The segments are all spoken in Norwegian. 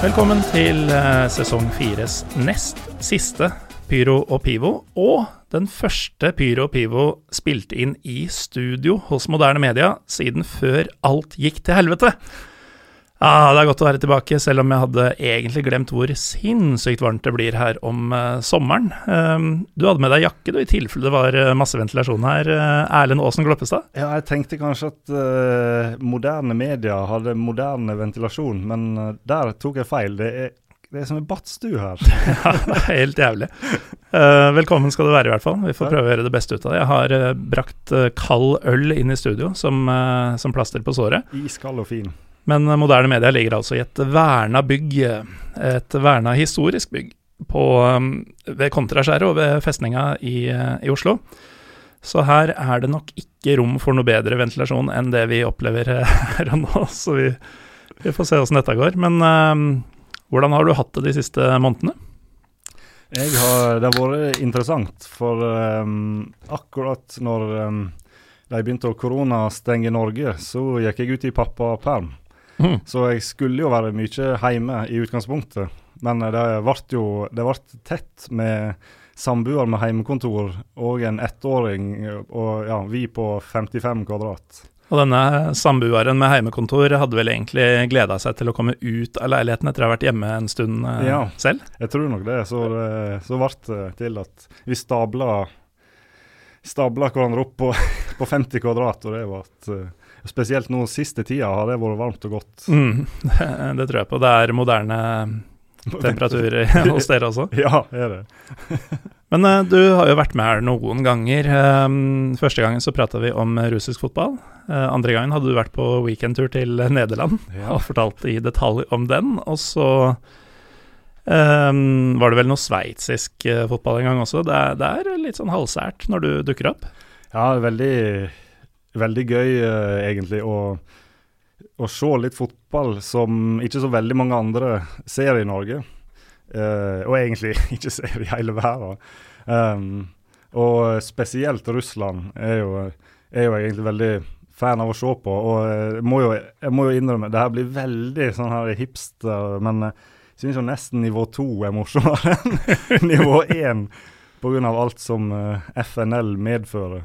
Velkommen til eh, sesong fires nest siste Pyro og Pivo, og den første Pyro og Pivo spilte inn i studio hos moderne media siden før alt gikk til helvete. Ah, det er godt å være tilbake, selv om jeg hadde egentlig glemt hvor sinnssykt varmt det blir her om uh, sommeren. Um, du hadde med deg jakke, du, i tilfelle det var uh, masse ventilasjon her. Uh, Erlend Aasen Gloppestad? Ja, jeg tenkte kanskje at moderne media hadde moderne ventilasjon, men der tok jeg feil. Det er, det er som en badstue her. Ja, det er helt jævlig. Velkommen skal du være, i hvert fall. Vi får prøve å gjøre det beste ut av det. Jeg har brakt kald øl inn i studio som, som plaster på såret. Iskald og fin. Men eh, moderne media ligger altså i et verna bygg, eh, et verna historisk bygg, på, eh, ved Kontraskjæret og ved festninga i, i Oslo. Så her er det nok ikke rom for noe bedre ventilasjon enn det vi opplever her og nå, så vi, vi får se åssen dette går. Men uh, hvordan har du hatt det de siste månedene? Har, det har vært interessant, for um, akkurat når um, de begynte å koronastenge Norge, så gikk jeg ut i pappaperm. Så jeg skulle jo være mye hjemme i utgangspunktet, men det ble jo det ble tett med samboer med heimekontor og en ettåring, og ja, vi på 55 kvadrat. Og denne samboeren med heimekontor hadde vel egentlig gleda seg til å komme ut av leiligheten etter å ha vært hjemme en stund eh, Ja. selv? Jeg tror nok det. Så, det, så ble det til at vi stabla stabla hverandre opp på, på 50 kvadrat, og det eh, Spesielt nå siste tida har det vært varmt og godt. Mm, det tror jeg på. Det er moderne temperatur hos dere også. Ja, det er det. Men eh, du har jo vært med her noen ganger. Um, første gangen så prata vi om russisk fotball. Eh, andre gangen hadde du vært på weekendtur til Nederland Ja. og fortalt i detalj om den. Og så um, var det vel noe sveitsisk eh, fotball en gang også. Det er, det er litt sånn halvsært når du dukker opp. Ja, veldig, veldig gøy eh, egentlig å, å se litt fotball som ikke så veldig mange andre ser i Norge. Uh, og egentlig ikke ser i hele verden. Um, og spesielt Russland er jo, er jo egentlig veldig fan av å se på. Og jeg må jo, jeg må jo innrømme, det her blir veldig sånn her hipster, men eh, jeg syns jo nesten nivå to er morsommere enn nivå én. Pga. alt som eh, FNL medfører.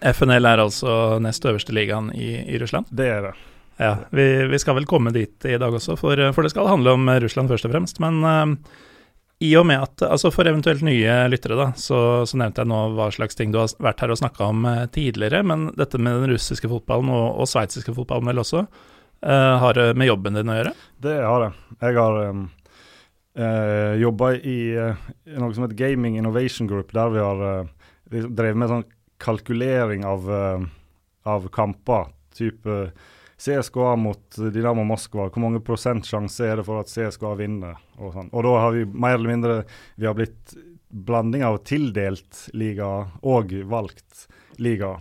FNL er altså nest øverste ligaen i, i Russland. Det er det. Ja, vi, vi skal vel komme dit i dag også, for, for det skal handle om Russland først og fremst. Men uh, i og med at, altså for eventuelt nye lyttere, da, så, så nevnte jeg nå hva slags ting du har vært her og snakka om eh, tidligere. Men dette med den russiske fotballen og, og sveitsiske fotballen vel også, uh, har det med jobben din å gjøre? Det har jeg. Jeg har um, uh, jobba i noe som heter Gaming Innovation Group, der vi har drevet med sånn kalkulering av, eh, av kamper. Type CSKA mot Dynamo Moskva. Hvor mange prosent sjanse er det for at CSKA vinner? Og, sånn. og da har vi mer eller mindre Vi har blitt blanding av tildelt liga og valgt liga.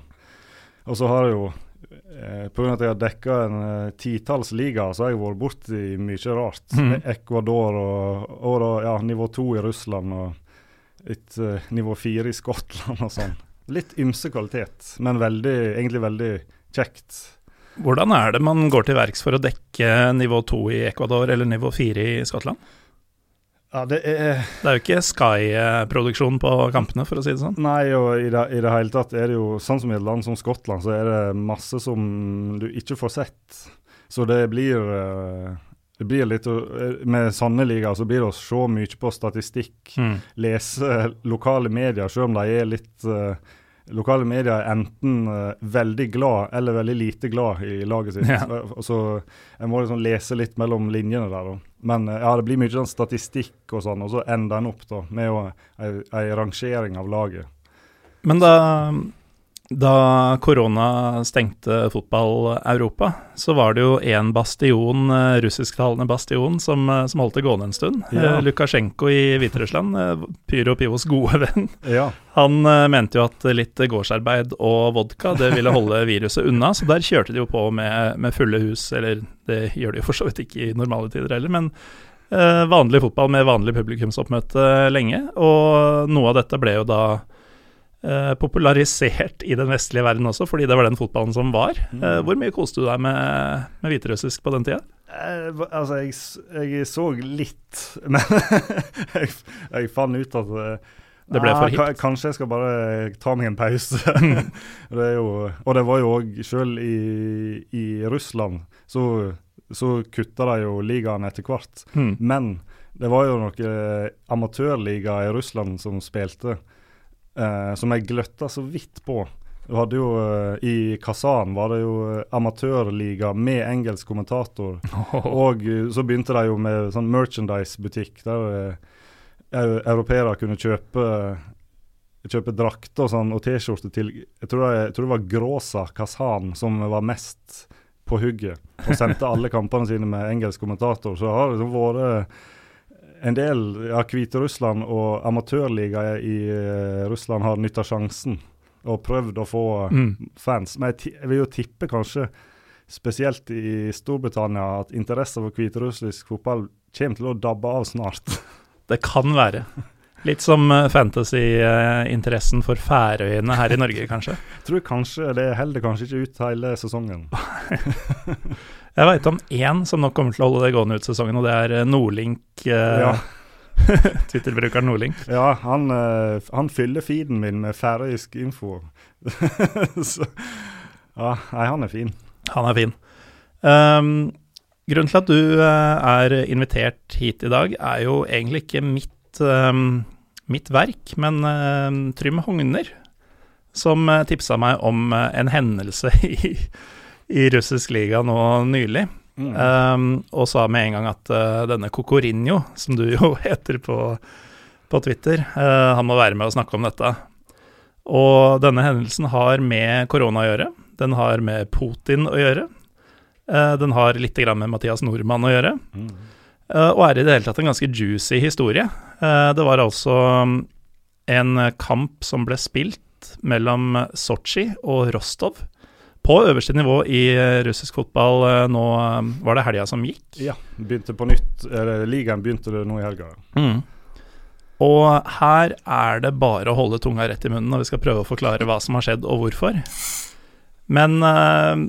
Og så har jeg jo eh, Pga. at jeg har dekka en eh, titalls liga, så har jeg vært borti mye rart. Mm. Ecuador og, og da, ja, nivå to i Russland og et eh, nivå fire i Skottland og sånn. Litt ymse kvalitet, men veldig, egentlig veldig kjekt. Hvordan er det man går til verks for å dekke nivå to i Ecuador eller nivå fire i Skottland? Ja, det er Det er jo ikke Sky-produksjon på kampene, for å si det sånn. Nei, og i det, i det hele tatt er det jo Sånn som i et land som Skottland, så er det masse som du ikke får sett. Så det blir eh, det blir litt eh, Med sånne ligaer så blir det å se mye på statistikk, Mm. lese lokale medier, selv om de er litt uh, lokale medier er enten uh, veldig glad eller veldig lite glad i laget sitt. Ja. Så Jeg må liksom lese litt mellom linjene der. Da. Men uh, ja, det blir mye sånn statistikk og sånn, og så ender en opp da med ei rangering av laget. Men da, da korona stengte fotball-Europa, så var det jo én bastion, eh, russisktalende bastion, som, eh, som holdt det gående en stund. Ja. Eh, Lukasjenko i Hviterussland, Pyro Pivos gode venn, Ja. han mente jo at litt gårdsarbeid og vodka det ville holde viruset unna, så der kjørte de jo på med, med fulle hus, eller det gjør de jo for så vidt ikke i normale tider heller, men vanlig fotball med vanlig publikumsoppmøte lenge, og noe av dette ble jo da popularisert i den vestlige verden også, fordi det var den fotballen som var. Eh, hvor mye koste du deg med, med hviterussisk på den tida? Eh, altså, jeg, jeg så litt, men jeg, jeg fant ut at eh, Det ble for ah, hipt. Kanskje jeg skal bare ta meg en pause. det er jo, og det var jo òg Selv i, i Russland så, så kutta de jo ligaen etter hvert. Mm. Men det var jo noen amatørliga i Russland som spilte, eh, som jeg gløtta så vidt på. Du hadde jo eh, I Kazan var det jo eh, amatørliga med engelsk kommentator. Og så begynte de jo med sånn merchandise-butikk, der eh, europeere kunne kjøpe Kjøpe drakter og sånn, og T-skjorte til jeg tror, det, jeg tror det var Gråsa Kazan som var mest på hugget, og sendte alle kampene sine med engelsk kommentator. Så det har liksom vært en del ja, Hviterussland og amatørligaer i eh, Russland har nytta sjansen og prøvd å få Mm. fans. Men jeg, jeg vil jo tippe kanskje, spesielt i Storbritannia, at interesse for hviterussisk fotball kommer til å dabbe av snart. Det kan være. Litt som eh, fantasy-interessen for Færøyene her i Norge, kanskje. Jeg tror kanskje det holder kanskje ikke ut hele sesongen. Jeg veit om én som nok kommer til å holde det gående ut sesongen, og det er eh, Nordlink. eh, Ja. Twitter-brukeren Nordlink. Ja, han, han fyller feeden min med færøysk info. Så Ja, nei, han er fin. Han er fin. Um, grunnen til at du er invitert hit i dag, er jo egentlig ikke mitt, um, mitt verk, men um, Trym Hogner, som uh, tipsa meg om eh, en hendelse i, i russisk liga nå nylig. Um, og sa med en gang at uh, denne Kokorinho, som du jo heter på, på Twitter, uh, han må være med og snakke om dette. Og denne hendelsen har med korona å gjøre. Den har med Putin å gjøre. Uh, den har litt grann med Mathias Nordmann å gjøre. Eh, og er i det hele tatt en ganske juicy historie. Eh, det var altså mm, en kamp som ble spilt mellom Sotsji og Rostov. På øverste nivå i eh, russisk fotball eh, nå eh, var det helga som gikk. Ja, begynte på nytt. Eller ligaen begynte det nå i helga. Mm. Og her er det bare å holde tunga rett i munnen når vi skal prøve å forklare hva som har skjedd og hvorfor. Men eh,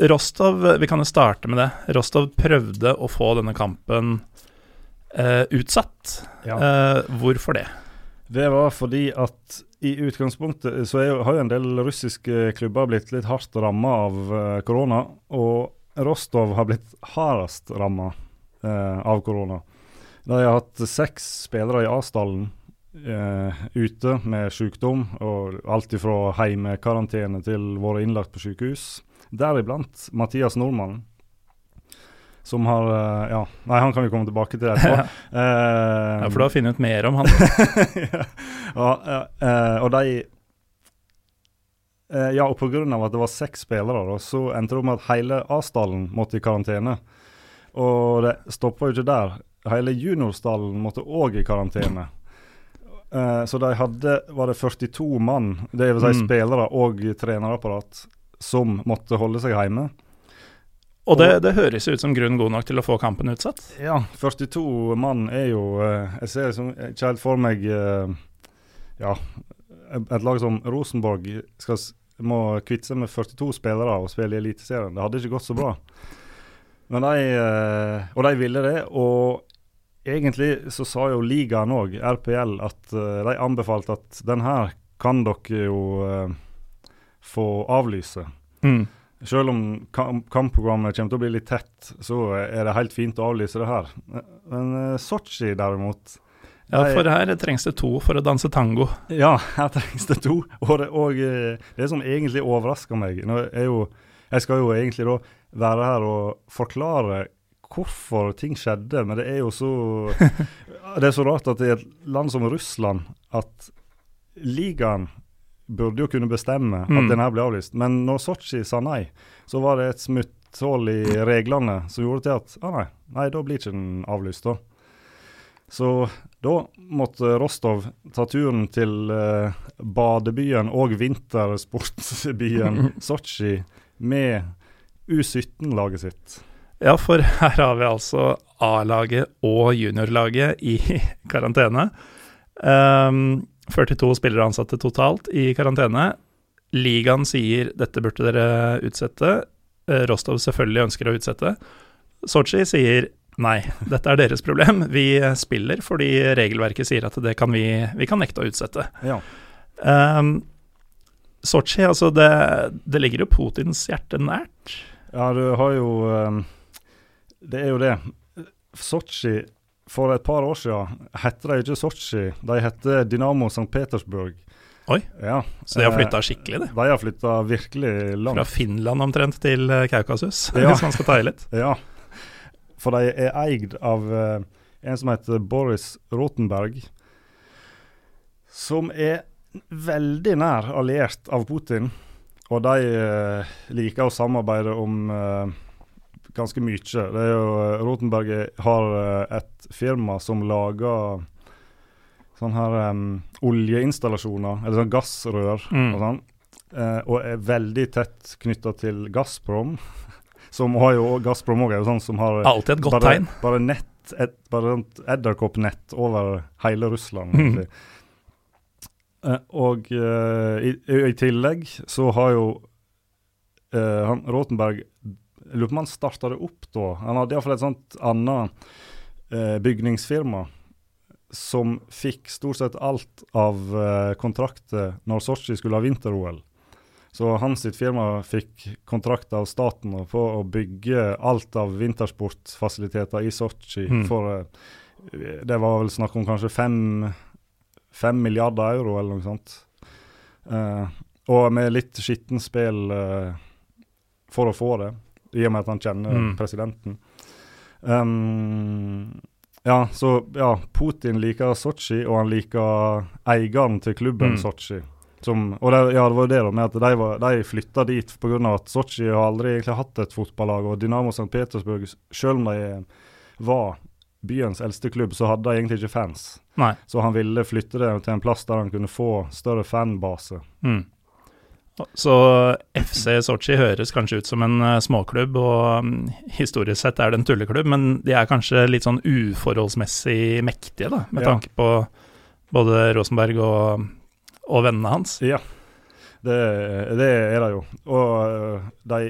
Rostov, vi kan jo starte med det. Rostov prøvde å få denne kampen eh, utsatt. Ja. Eh, hvorfor det? Det var fordi at i utgangspunktet så er har jo en del russiske klubber blitt litt hardt ramma av eh, korona. Og Rostov har blitt hardest ramma eh, av korona. De har hatt seks spillere i Asdalen eh, ute med sykdom, og alt ifra heimekarantene til vært innlagt på sykehus. Deriblant Mathias Nordmann. Som har eh, Ja, nei, han kan vi komme tilbake til etterpå. uh, Ja, for du har funnet ut mer om han. ja, eh, og de Ja, og pga. at det var seks spillere, da, så endte det med at hele Asdalen måtte i karantene. Og det stoppa jo ikke der. Hele juniorstallen måtte òg i karantene. Uh, så de hadde var det 42 mann, det vil si Mm. spillere og trenerapparat, som måtte holde seg hjemme. Og det, det høres ut som grunn god nok til å få kampen utsatt. Ja, 42 mann er jo eh, Jeg ser liksom ikke helt for meg eh, Ja, et lag som Rosenborg skal, må kvitte seg med 42 spillere og spille i Eliteserien. Det hadde ikke gått så bra. Men de, eh, og de ville det. Og egentlig så sa jo ligaen òg, RPL, at de anbefalte at den her kan dere jo få avlyse. Mm. Selv om kam kampprogrammet kommer til å bli litt tett, så er det helt fint å avlyse det her. Men uh, Sotsji derimot, Ja, for her trengs det to for å danse tango. Ja, her trengs det to. Og det, og eh, det som egentlig overrasker meg nå er jo, Jeg skal jo egentlig da være her og forklare hvorfor ting skjedde, men det er jo så Det er så rart at i et land som Russland at ligaen burde jo kunne bestemme at Mm. den her ble avlyst. Men når Sotsji sa nei, så var det et smutthull i reglene som gjorde til at ah, nei, nei, da blir ikke den avlyst, da. Så da måtte Rostov ta turen til eh, badebyen og vintersportsbyen Sotsji med U17-laget sitt. Ja, for her har vi altså A-laget og juniorlaget i karantene. Ehm, 42 spillere ansatte totalt i karantene. Ligaen sier dette burde dere utsette. Eh, Rostov selvfølgelig ønsker å utsette. Sotsji sier nei, dette er deres problem. Vi spiller fordi regelverket sier at det kan vi, vi kan nekte å utsette. Ja. Um, Sotsji, altså det, det ligger jo Putins hjerte nært. Ja, du har jo eh, Det er jo det. Sotsji For et par år siden hette de ikke Sotsji, de hette Dynamo St. Petersburg. Oi, Ja, Så de har eh, flytta skikkelig, de. De har flytta virkelig langt. Fra Finland omtrent til eh, Kaukasus, Ja. hvis man skal ta i litt. Ja, for de er eid av eh, en som heter Boris Rotenberg, som er veldig nær alliert av Putin. Og de liker å samarbeide om ganske mye. Det er jo, eh, Rotenberg har eh, et firma som lager sånne her um, oljeinstallasjoner, eller sånn gassrør Mm. og sånn. uh, og er veldig tett knytta til Gazprom. Som har jo Gazprom òg er jo sånn som har Alltid et godt bare, tegn. Bare nett, et, bare et edderkoppnett over hele Russland. Mm. Eh, og uh, i, i, i tillegg så har jo Uh, han Rotenberg Jeg lurer på om han starta det opp da. Han hadde iallfall et sånt annet eh, bygningsfirma som fikk stort sett alt av eh, kontrakter når Sotsji skulle ha vinter-OL. Så hans sitt firma fikk kontrakt av staten på å bygge alt av vintersportfasiliteter i Sotsji Mm. for eh, Det var vel snakk om kanskje fem, fem milliarder euro eller noe sånt. Eh, og med litt skittent spill eh, for å få det, i og med at han kjenner Mm. presidenten. Um, ja, så ja, Putin liker Sotsji, og han liker eieren til klubben Mm. Sotsji. Som, og det, ja, det var jo det da, med at de, var, de flytta dit pga. at Sotsji har aldri egentlig hatt et fotballag. Og Dynamo St. Petersburg, selv om de var byens eldste klubb, så hadde de egentlig ikke fans. Nei. Så han ville flytte det til en plass der han kunne få større fanbase. Mm. Så FC Sotsji høres kanskje ut som en eh, småklubb, og mm, historisk sett er det en tulleklubb, men de er kanskje litt sånn uforholdsmessig mektige, da, med Ja. tanke på både Rosenberg og, og vennene hans. Ja, det, det er de jo. Og øh, de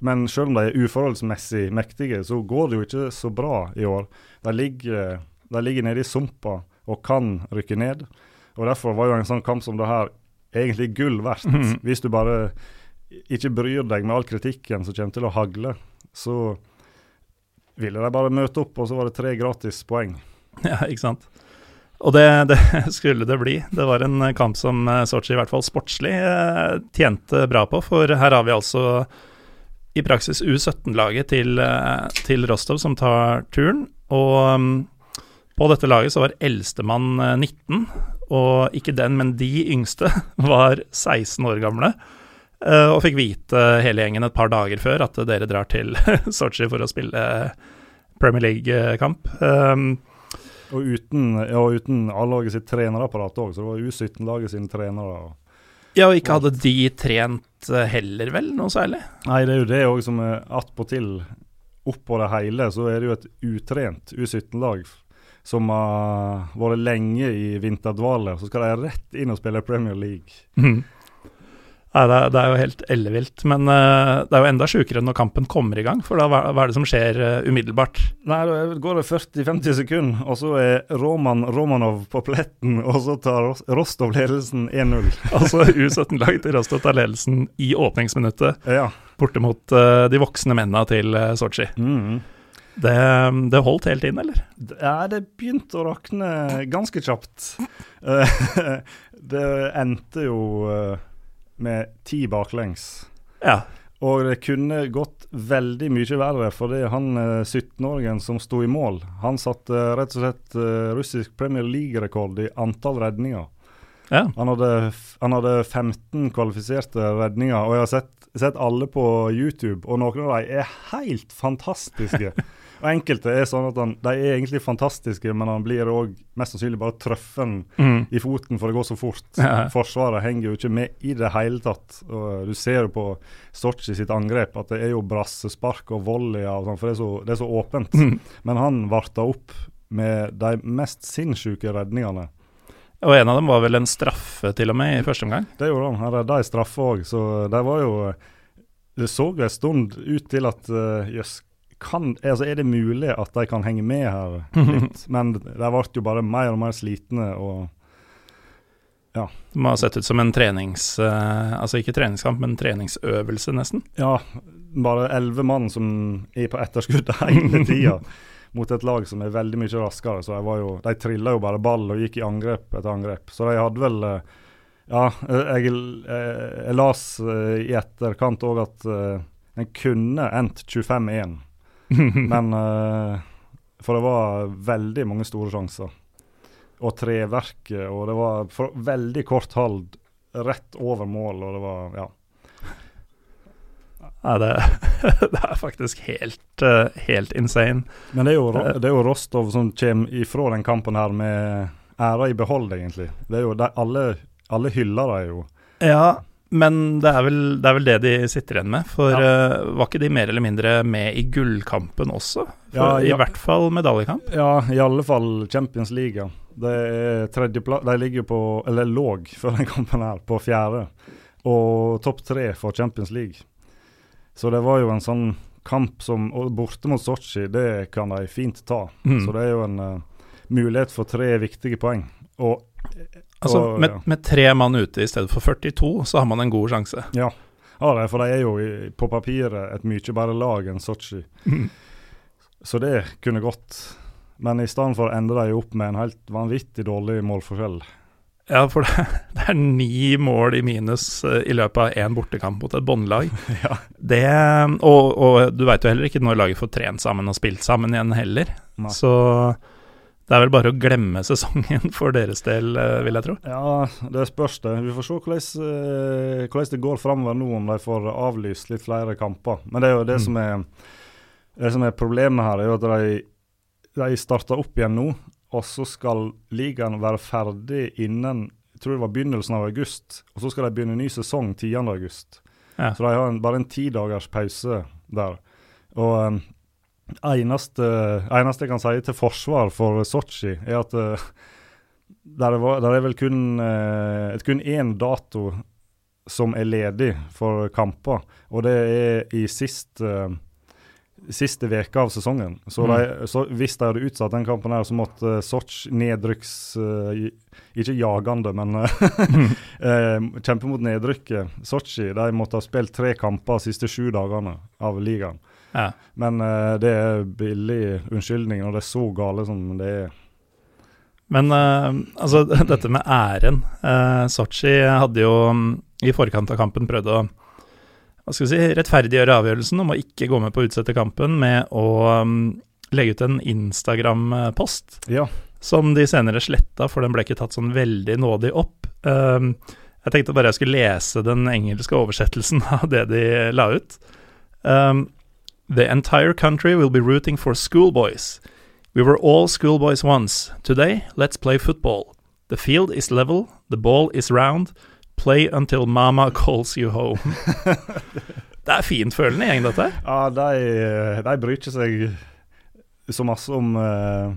Men selv om de er uforholdsmessig mektige, så går det jo ikke så bra i år. De ligger, de ligger nede i sumpa og kan rykke ned. Og Derfor var jo en sånn kamp som det her egentlig gull verdt. Mm. Hvis du bare ikke bryr deg med all kritikken som kommer til å hagle, så ville de bare møte opp, og så var det tre gratis poeng. Ja, ikke sant. Og det, det skulle det bli. Det var en kamp som eh, Sotsji i hvert fall sportslig eh, tjente bra på, for her har vi altså i praksis U17-laget til, eh, til Rostov som tar turen. Og mm, på dette laget så var eldstemann eh, 19, og ikke den, men de yngste var 16 år gamle. eh, Og fikk vite hele gjengen et par dager før at dere drar til Sotsji for å spille Premier League-kamp. Um, Og uten, ja, uten A-laget sitt trenerapparat òg, så det var U17-laget sine trenere. Ja, og ikke hadde de trent eh, heller, vel, noe særlig? Nei, det er jo det òg som er attpåtil. Oppå det hele så er det jo et utrent U17-lag som har vært lenge i vinterdvale. Så skal de rett inn og spille Premier League. Mm. Nei, det, er, det er jo helt ellevilt. Men uh, det er jo enda sjukere når kampen kommer i gang, for da hva, hva er det som skjer uh, umiddelbart? Nei, da går det 40-50 sekunder, og så er Roman Romanov på pletten, og så tar Rostov ledelsen 1-0. Altså U17-laget til Rostov tar ledelsen i åpningsminuttet, Ja. borte mot uh, de voksne mennene til Sotsji. Mhm. Det, det holdt helt inn, eller? Ja, det begynte å rakne ganske kjapt. Eh, det endte jo eh, med ti baklengs. Ja. Og det kunne gått veldig mye verre, fordi han eh, 17-åringen som sto i mål, han satte rett og slett eh, russisk Premier League-rekord i antall redninger. ja. Han hadde, han hadde 15 kvalifiserte redninger, og jeg har sett, sett alle på YouTube, og noen av dem er helt fantastiske. og enkelte er sånn at han, de er egentlig fantastiske, men han blir òg mest sannsynlig bare truffet Mm. i foten for det går så fort. Ja. Forsvaret henger jo ikke med i det hele tatt. Og du ser jo på Sotsji sitt angrep at det er jo brassespark og volley, og sånn, for det er så, det er så åpent. Mm. Men han varta opp med de mest sinnssyke redningene. Og en av dem var vel en straffe, til og med, i første omgang. Det gjorde han. Han redda ei straffe òg, så det var jo Det så jo en stund ut til at uh, jøss, kan, altså er det mulig at de kan henge med her litt? Men de ble jo bare mer og mer slitne og Ja. Det må ha sett ut som en trenings... eh, altså ikke treningskamp, men treningsøvelse, nesten. Ja, bare elleve mann som er på etterskudd hele tida. Mot et lag som er veldig mye raskere. Så var jo, De trilla jo bare ball og gikk i angrep etter angrep. Så de hadde vel eh, Ja, jeg, jeg, las eh, i etterkant òg at en den kunne endt 25-1. Men uh, For det var veldig mange store sjanser. Og treverket, og det var for, veldig kort hold rett over mål, og det var Ja. Ja, det, det er faktisk helt, eh, helt insane. Men det er, jo, det er jo Rostov som kommer ifra den kampen her med æra i behold, egentlig. Det er jo de, alle, alle hyller dem jo. Ja, men det er, vel, det er vel det de sitter igjen med. For eh, var ikke de mer eller mindre med i gullkampen også? For, Ja, ja. I hvert fall medaljekamp. Ja, i alle fall Champions League. De ligger på, eller låg før den kampen her, på fjerde. Og topp tre for Champions League. Så det var jo en sånn kamp som og Borte mot Sotsji, det kan de fint ta. Mm. Så det er jo en uh, mulighet for tre viktige poeng. Og Altså, og, med, med tre mann ute i stedet for 42, så har man en god sjanse. Ja, ja det, for de er jo i, på papiret et mye bedre lag enn Sotsji. Mm. Så det kunne gått. Men i stedet for ender de opp med en helt vanvittig dårlig målforskjell. Ja, for det, det er ni mål i minus eh, i løpet av én bortekamp mot et båndlag. Ja. Det og, og du veit jo heller ikke når laget får trent sammen og spilt sammen igjen heller. Nei. Så det er vel bare å glemme sesongen for deres del, eh, vil jeg tro. Ja, det spørs det. Vi får se hvordan, eh, hvordan det går framover nå, om de får avlyst litt flere kamper. Men det er jo det Mm. som er det som er problemet her, er jo at de, de starter opp igjen nå, og så skal ligaen være ferdig innen jeg tror det var begynnelsen av august, og så skal de begynne ny sesong 10. august. Ja. Så de har en, bare en ti dagers pause der. Og um, eneste, eneste jeg kan si til forsvar for Sotsji, er at uh, der, er, var- der er vel kun, uh, kun én dato som er ledig for kamper, og det er i sist uh, Siste veke av sesongen. Så, Mm. de, så hvis de hadde utsatt den kampen, her, så måtte uh, Sotsj nedrykks... uh, ikke jagende, men eh, kjempe mot nedrykket. Sotsji de måtte ha spilt tre kamper de siste sju dagene av ligaen. Ja. Men uh, det er billig unnskyldning når det er så gale som det er. Men uh, altså, dette med æren uh, Sotsji hadde jo mm, i forkant av kampen prøvd å hva skal vi si, rettferdiggjøre avgjørelsen om å ikke gå med på å utsette kampen med å um, legge ut en Instagram-post, Ja. som de senere sletta, for den ble ikke tatt sånn veldig nådig opp. Um, jeg tenkte bare jeg skulle lese den engelske oversettelsen av det de la ut. Um, The entire country will be rooting for schoolboys. We were all schoolboys once. Today, let's play football. The field is level, the ball is round. Play until mama calls you home. det er fintfølende gjeng, dette. Ja, de, de bryr ikke seg så masse om uh,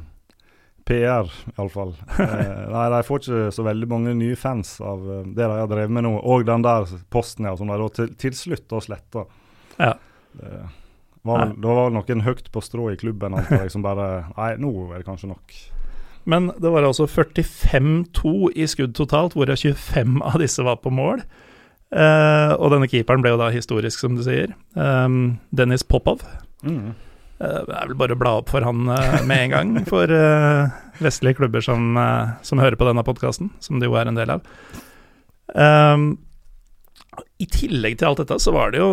PR, iallfall. Uh, nei, de får ikke så veldig mange nye fans av uh, det de har drevet med nå. Og den der posten ja, som de til, til slutt da sletta. Ja. Det var, det var vel noen høyt på strå i klubben antar jeg, som bare Nei, nå er det kanskje nok. Men det var altså 45-2 i skudd totalt, hvorav 25 av disse var på mål. Eh, og denne keeperen ble jo da historisk, som du sier. Eh, Dennis Popov. Mm. Eh, det er vel bare å bla opp for han eh, med en gang, for uh, vestlige klubber som, uh, som hører på denne podkasten, som det jo er en del av. Um, I tillegg til alt dette, så var det jo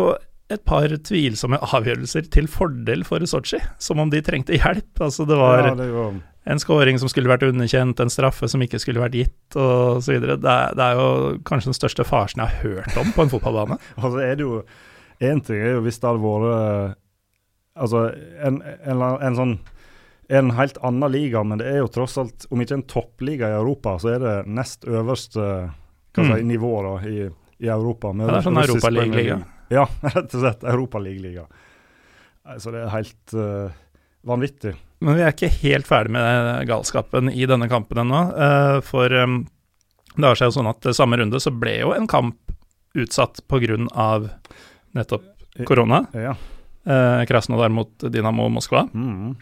et par tvilsomme avgjørelser til fordel for Sotsji, som om de trengte hjelp. Altså, det var, Ja, det var en scoring som skulle vært underkjent, en straffe som ikke skulle vært gitt, videre. Det er, det er jo kanskje den største farsen jeg har hørt om på en fotballbane. Altså er det jo Én ting er jo hvis det hadde vært Altså en, en, en sånn en helt annen liga, men det er jo tross alt, om ikke en toppliga i Europa, så er det nest øverste hva si, Mm. nivå da, i, i Europa. med Ja, det er sånn Europaliga. Ja, rett og slett. Europaliga. Så det er helt uh, vanvittig. Men vi er ikke helt ferdig med galskapen i denne kampen ennå. Uh, For um, det har seg jo sånn at samme runde så ble jo en kamp utsatt pga. nettopp korona. Ja. Uh, Krasnodar mot Dinamo Moskva. Mm.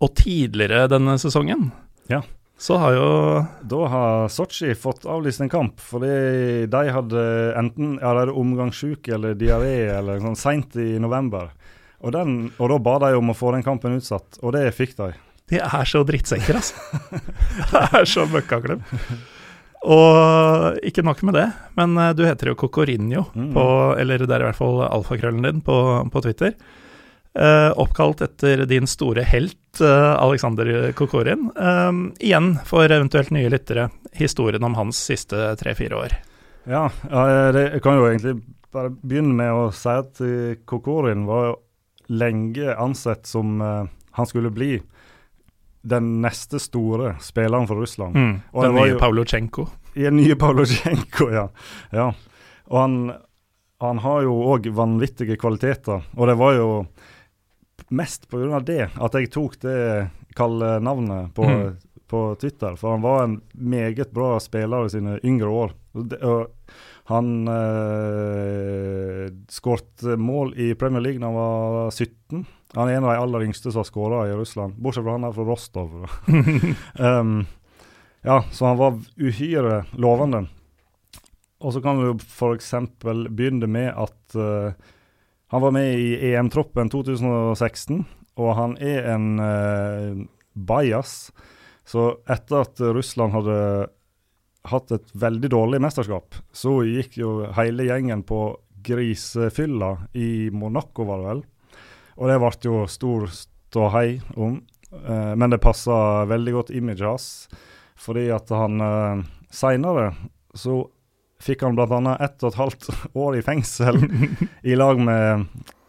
Og tidligere denne sesongen Ja. Så har jo Da har Sotsji fått avlyst en kamp, fordi de hadde enten ja, de omgangssjuke eller diaré eller sånn seint i november. Og, den, og da ba de om å få den kampen utsatt, og det fikk de. De er så drittsekker, altså. det er så møkkaklubb. Og ikke nok med det, men eh, du heter jo Cocorinho Mm. på Eller det er i hvert fall alfakrøllen din på, på Twitter. Eh, oppkalt etter din store helt, uh, Alexander Kokorin. Uh, igjen, for eventuelt nye lyttere, historien om hans siste tre-fire år. Ja, jeg kan jo egentlig bare begynne med å si at eh, Kokorin var jo lenge ansett som eh, han skulle bli den neste store spilleren for Russland. Mm. Den nye jo- Pavlochenko. Den nye Paulotsjenko, ja. ja. Og han, han har jo òg vanvittige kvaliteter. Og det var jo mest pga. det at jeg tok det kallenavnet på, Mm. på Twitter. For han var en meget bra spiller i sine yngre år. Og han eh, skåret mål i Premier League da han var 17. Han er en av de aller yngste som har skåra i Russland, bortsett fra han er fra Rostov. um, ja, så han var uhyre lovende. Og så kan du f.eks. begynne med at eh, han var med i EM-troppen 2016, og han er en uh, bajas. Så etter at Russland hadde hatt et veldig dårlig mesterskap, så gikk jo hele gjengen på grisefylla i Monaco, var det vel. Og det ble jo stor ståhei om. eh, men det passa veldig godt imaget hans, fordi at han uh, seinere så fikk han bl.a. ett og et halvt år i fengsel i lag med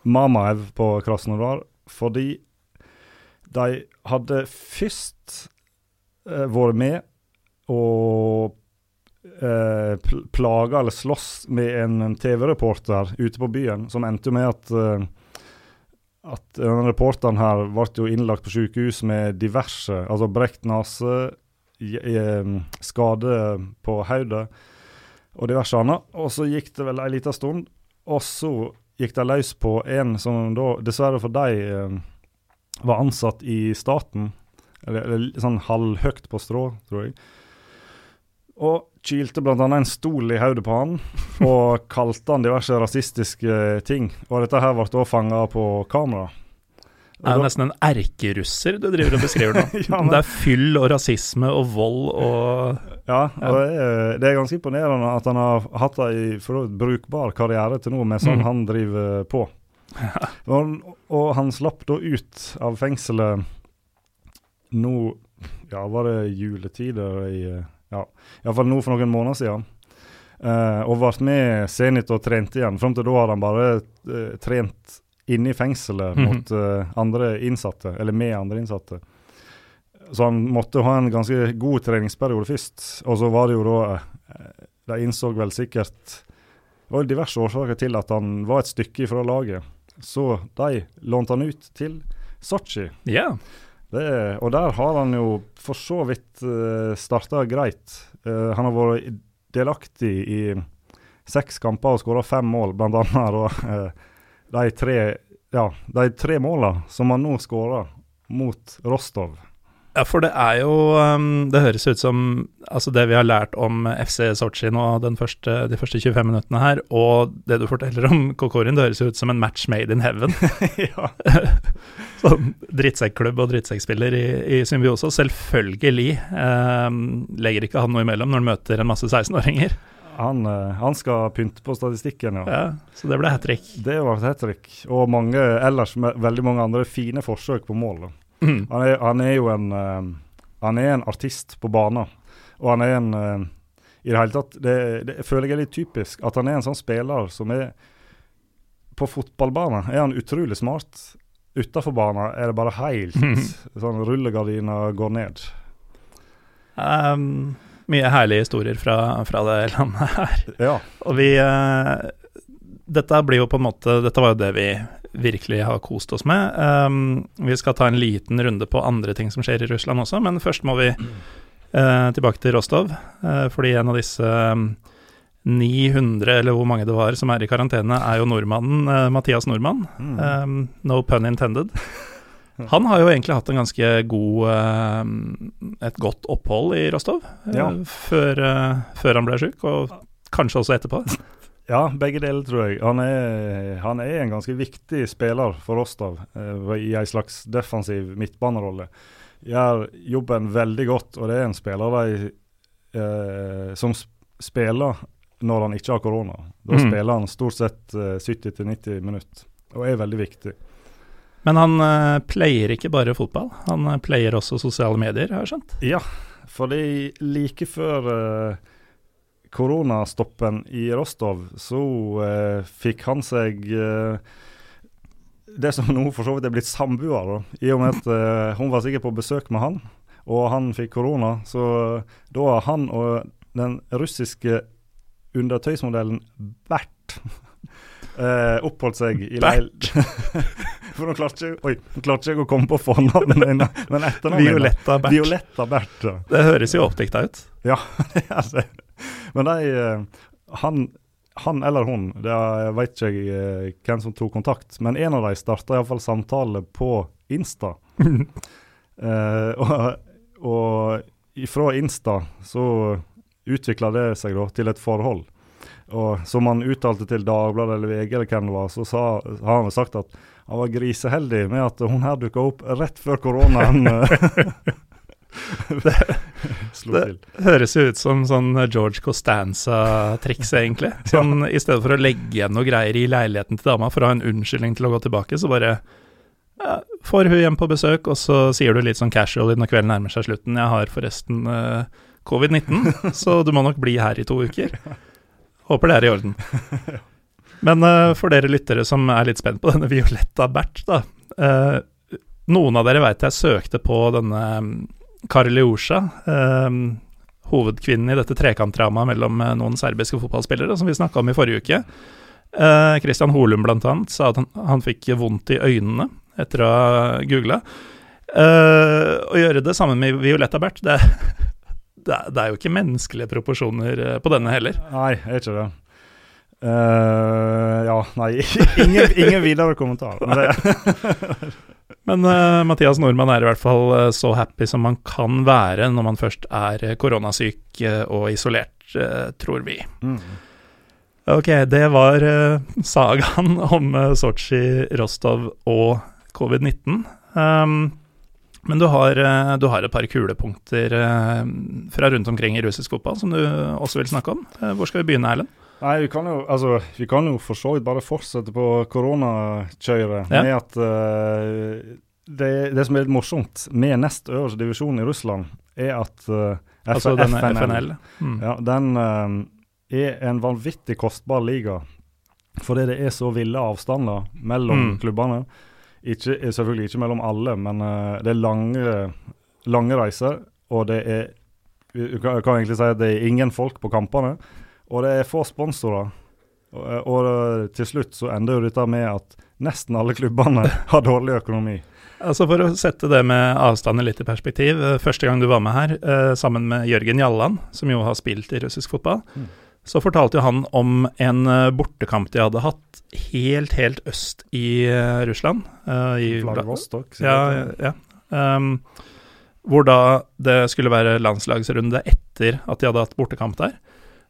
Mamaev på Krasnodar, fordi de hadde først eh, vært med og eh, pl plaga eller slåss med en TV-reporter ute på byen, som endte med at eh, at denne reporteren her ble jo innlagt på sykehus med diverse, altså brekt nese, eh, skade på hodet og diverse annet. Og så gikk det vel ei lita stund, og så gikk de løs på en som da, dessverre for dem, eh, var ansatt i staten. Eller, eller sånn halvhøyt på strå, tror jeg. Og kilte bl.a. en stol i hodet på han, og kalte han diverse rasistiske ting. Og dette her ble også fanga på kamera. Det er jo nesten en erkerusser du driver og beskriver nå. Ja, men- Det er fyll og rasisme og vold og Ja, og det er, det er ganske imponerende at han har hatt vidt brukbar karriere til nå, med sånn Mm. han driver på. Og, og han slapp da ut av fengselet nå Ja, var det juletider i Ja, iallfall nå for noen måneder siden. Uh, og ble med Zenit og trente igjen. Fram til da hadde han bare uh, trent inne i fengselet Mhm. mot uh, andre innsatte, eller med andre innsatte. Så han måtte ha en ganske god treningsperiode først. Og så var det jo da eh, De innså vel sikkert Det var jo diverse årsaker til at han var et stykke fra laget. Så de lånte han ut til Sotsji. Yeah. Det, og der har han jo for så vidt uh, starta greit. Uh, han har vært delaktig i seks kamper og skåra fem mål, blant annet Og, eh, de tre ja, de tre måla som han nå skåra mot Rostov. Ja, for det er jo um, Det høres ut som altså det vi har lært om FC Sotsji nå den første, de første 25 minuttene her, og det du forteller om Kokorin, det høres ut som en match made in heaven. ja. sånn drittsekklubb og drittsekkspiller i, i symbiose. Selvfølgelig eh, legger ikke han noe imellom når han møter en masse 16-åringer. Han, eh, han, skal pynte på statistikken, ja. ja så det ble hat trick. Det var hat trick. Og mange, ellers veldig mange andre fine forsøk på mål. Mm. Han, er, han, er, jo en uh, Han er en artist på banen. Og han er en uh, I det hele tatt det, det føler jeg er litt typisk at han er en sånn spiller som er På fotballbanen er han utrolig smart. Utafor banen er det bare helt mm. sånn Rullegardina går ned. Um, mye herlige historier fra, fra det landet her. Ja. Og vi uh, Dette blir jo på en måte Dette var jo det vi virkelig har kost oss med. Um, vi skal ta en liten runde på andre ting som skjer i Russland også, men først må vi uh, tilbake til Rostov. Uh, fordi en av disse um, 900, eller hvor mange det var, som er i karantene, er jo nordmannen Mathias Nordmann. Mm. Um, no pun intended. Han har jo egentlig hatt en ganske god eh, et godt opphold i Rostov eh, ja. før, eh, før, han ble sjuk, og kanskje også etterpå. Ja, begge deler, tror jeg. Han er, han er en ganske viktig spiller for Rostov i en slags defensiv midtbanerolle. Gjør jobben veldig godt, og det er en spiller de, eh, som spiller når han ikke har korona. Da mm. spiller han stort sett eh, 70-90 minutter, og er veldig viktig. Men han uh, pleier ikke bare fotball, han uh, pleier også sosiale medier, har jeg skjønt? Ja, fordi like før uh, koronastoppen i Rostov, så fikk han seg det som nå for så vidt er blitt samboer, i og med at hun var sikkert på besøk med han, og han fikk korona. Så da har han og den russiske undertøysmodellen Bert eh, oppholdt seg i leil... For nå klarte jeg, oi, nå klarte jeg å komme på fornavnet dine, men etternavnet Violetta Bert. Violetta Bert ja. Det høres jo oppdikta ut. Ja, det Men de eh, han, han eller hun, det vet ikke jeg eh, hvem som tok kontakt, men en av dem starta iallfall samtale på Insta. uh, og, og fra Insta så utvikla det seg da til et forhold. Og som han uttalte til Dagbladet eller VG, eller hvem det var, så sa, har han sagt at han var griseheldig med at hun her dukka opp rett før koronaen. det, det høres jo ut som sånn George Costanza-triks, egentlig. Sånn, ja. I stedet for å legge igjen noe greier i leiligheten til dama for å ha en unnskyldning til å gå tilbake, så bare ja, får hun hjem på besøk, og så sier du litt sånn casual når kvelden nærmer seg slutten 'Jeg har forresten uh, covid-19, så du må nok bli her i to uker'. Håper det er i orden. Men uh, for dere lyttere som er litt spent på denne Violetta Bert, da. Uh, noen av dere veit jeg søkte på denne um, Karliusha, uh, hovedkvinnen i dette trekantdramaet mellom noen serbiske fotballspillere, som vi snakka om i forrige uke. Christian Holum blant annet sa at han, han fikk vondt i øynene etter å ha googla. å gjøre det sammen med Violetta Bert, det det, det er jo ikke menneskelige proporsjoner eh, på denne heller. Nei, er ikke det. Uh, ja, nei, ingen, ingen videre kommentar. Men, Men uh, Mathias Nordmann er i hvert fall så happy som man kan være når man først er koronasyk og isolert, tror vi. Mm. Ok, det var sagaen om Sotsji, Rostov og covid-19. Um, men du har, eh, du har, et par kulepunkter eh, fra rundt omkring i russisk fotball som du også vil snakke om. Eh, hvor skal vi begynne, Erlend? Nei, vi kan jo, altså, vi kan jo for så vidt bare fortsette på koronakjøret ja. med at uh, det, det, som er litt morsomt med nest øverste divisjon i Russland, er at uh, altså FNL, FNL. Mm. Ja, den uh, er en vanvittig kostbar liga fordi det er så ville avstander mellom mm. klubbene. Ikke, selvfølgelig ikke mellom alle, men uh, det er lange, lange reiser. Og det er Jeg kan, kan egentlig si at det er ingen folk på kampene. Og det er få sponsorer. Og, eh, og til slutt så ender jo dette med at nesten alle klubbene har dårlig økonomi. Altså For å sette det med avstander litt i perspektiv. Første gang du var med her, eh, sammen med Jørgen Jalland, som jo har spilt i russisk fotball, mm så fortalte jo han om en eh, bortekamp de hadde hatt helt, helt øst i uh, Russland. Uh, i Vladivostok. Ja, ja. Um, hvor da det skulle være landslagsrunde etter at de hadde hatt bortekamp der.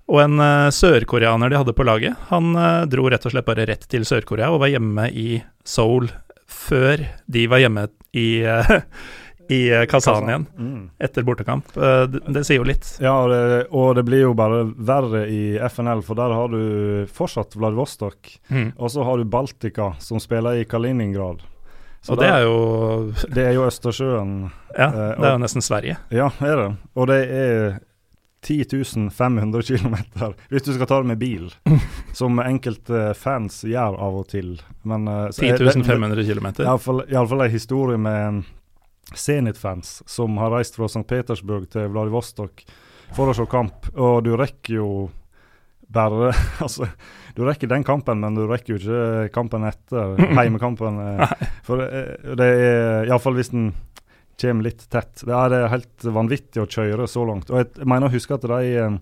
Og en uh, sørkoreaner de hadde på laget, han dro rett og slett bare rett til Sør-Korea og var hjemme i Seoul før de var hjemme i, eh, i eh, Kazan igjen, Mm. etter bortekamp. Eh, det, det sier jo litt. Ja, og det, og det blir jo bare verre i FNL, for der har du fortsatt Vladivostok. Mm. Og så har du Baltica, som spiller i Kaliningrad. Så Og det der- er jo det er jo Østersjøen. Ja, Eh, det er jo nesten Sverige. Ja, er det. Og det er 10 500 km, hvis du skal ta det med bil. Som enkelte fans gjør av og til. Men det- 10 500 km. Iallfall en historie med Zenit-fans som har reist fra St. Petersburg til Vladivostok for å se kamp. Og du rekker jo bare Altså, du rekker den kampen, men du rekker jo ikke kampen etter. Heimekampen. eh, For eh, det er iallfall hvis den kommer litt tett. Det er, helt vanvittig å kjøre så langt. Og jeg mener å huske at de eh,